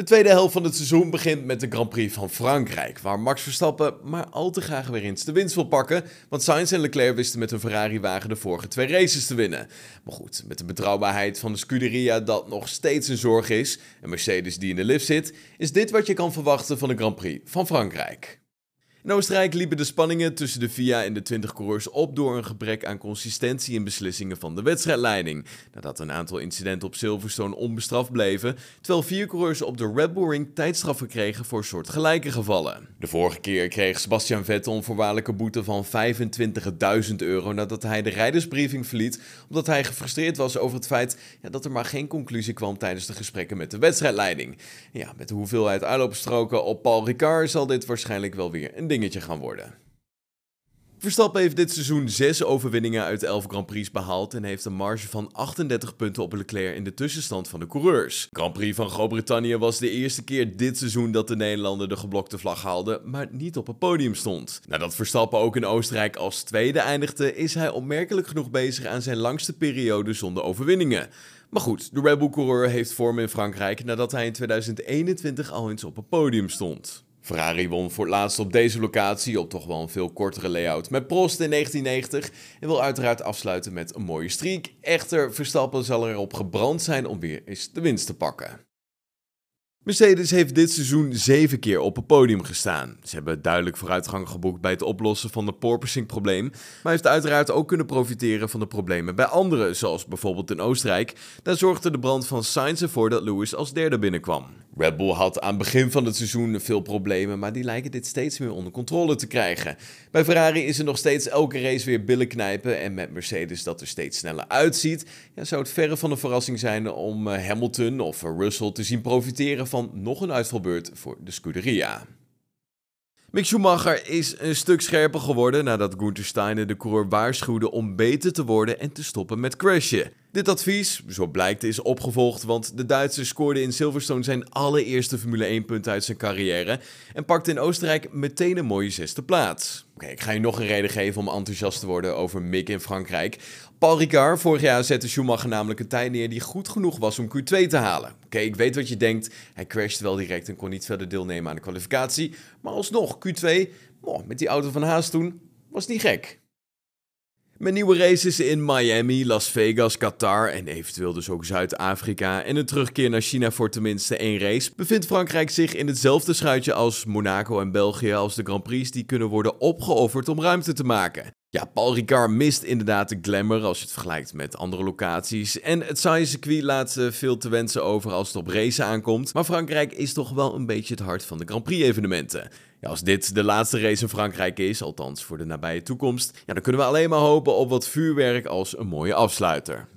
De tweede helft van het seizoen begint met de Grand Prix van Frankrijk, waar Max Verstappen maar al te graag weer eens de winst wil pakken, want Sainz en Leclerc wisten met hun Ferrari-wagen de vorige twee races te winnen. Maar goed, met de betrouwbaarheid van de Scuderia dat nog steeds een zorg is, en Mercedes die in de lift zit, is dit wat je kan verwachten van de Grand Prix van Frankrijk. In Oostenrijk liepen de spanningen tussen de FIA en de 20 coureurs op door een gebrek aan consistentie in beslissingen van de wedstrijdleiding. Nadat een aantal incidenten op Silverstone onbestraft bleven, terwijl vier coureurs op de Red Bull Ring tijdstraffen kregen voor soortgelijke gevallen. De vorige keer kreeg Sebastian Vettel een voorwaardelijke boete van 25.000 euro nadat hij de rijdersbriefing verliet, omdat hij gefrustreerd was over het feit ja, dat er maar geen conclusie kwam tijdens de gesprekken met de wedstrijdleiding. Ja, met de hoeveelheid uitloopstroken op Paul Ricard zal dit waarschijnlijk wel weer een dingetje gaan worden. Verstappen heeft dit seizoen 6 overwinningen uit 11 Grand Prix behaald en heeft een marge van 38 punten op Leclerc in de tussenstand van de coureurs. Grand Prix van Groot-Brittannië was de eerste keer dit seizoen dat de Nederlander de geblokte vlag haalde, maar niet op het podium stond. Nadat Verstappen ook in Oostenrijk als tweede eindigde, is hij opmerkelijk genoeg bezig aan zijn langste periode zonder overwinningen. Maar goed, de Red Bull coureur heeft vorm in Frankrijk nadat hij in 2021 al eens op het podium stond. Ferrari won voor het laatst op deze locatie op toch wel een veel kortere layout met Prost in 1990 en wil uiteraard afsluiten met een mooie streak. Echter, Verstappen zal erop gebrand zijn om weer eens de winst te pakken. Mercedes heeft dit seizoen zeven keer op het podium gestaan. Ze hebben duidelijk vooruitgang geboekt bij het oplossen van het porpoising-probleem, maar heeft uiteraard ook kunnen profiteren van de problemen bij anderen, zoals bijvoorbeeld in Oostenrijk. Daar zorgde de brand van Sainz ervoor dat Lewis als derde binnenkwam. Red Bull had aan het begin van het seizoen veel problemen, maar die lijken dit steeds meer onder controle te krijgen. Bij Ferrari is er nog steeds elke race weer billen knijpen en met Mercedes dat er steeds sneller uitziet, ja, zou het verre van een verrassing zijn om eh, Hamilton of Russell te zien profiteren van nog een uitvalbeurt voor de Scuderia. Mick Schumacher is een stuk scherper geworden nadat Gunther Steiner de coureur waarschuwde om beter te worden en te stoppen met crashen. Dit advies, zo blijkt, is opgevolgd, want de Duitser scoorde in Silverstone zijn allereerste Formule 1 punt uit zijn carrière en pakte in Oostenrijk meteen een mooie zesde plaats. Oké, ik ga je nog een reden geven om enthousiast te worden over Mick in Frankrijk. Paul Ricard, vorig jaar zette Schumacher namelijk een tijd neer die goed genoeg was om Q2 te halen. Oké, ik weet wat je denkt, hij crashte wel direct en kon niet verder deelnemen aan de kwalificatie, maar alsnog, Q2, oh, met die auto van Haas toen, was niet gek. Met nieuwe races in Miami, Las Vegas, Qatar en eventueel dus ook Zuid-Afrika en een terugkeer naar China voor tenminste één race, bevindt Frankrijk zich in hetzelfde schuitje als Monaco en België als de Grand Prix die kunnen worden opgeofferd om ruimte te maken. Ja, Paul Ricard mist inderdaad de glamour als je het vergelijkt met andere locaties. En het saaie circuit laat eh, veel te wensen over als het op racen aankomt. Maar Frankrijk is toch wel een beetje het hart van de Grand Prix evenementen. Ja, als dit de laatste race in Frankrijk is, althans voor de nabije toekomst, ja, dan kunnen we alleen maar hopen op wat vuurwerk als een mooie afsluiter.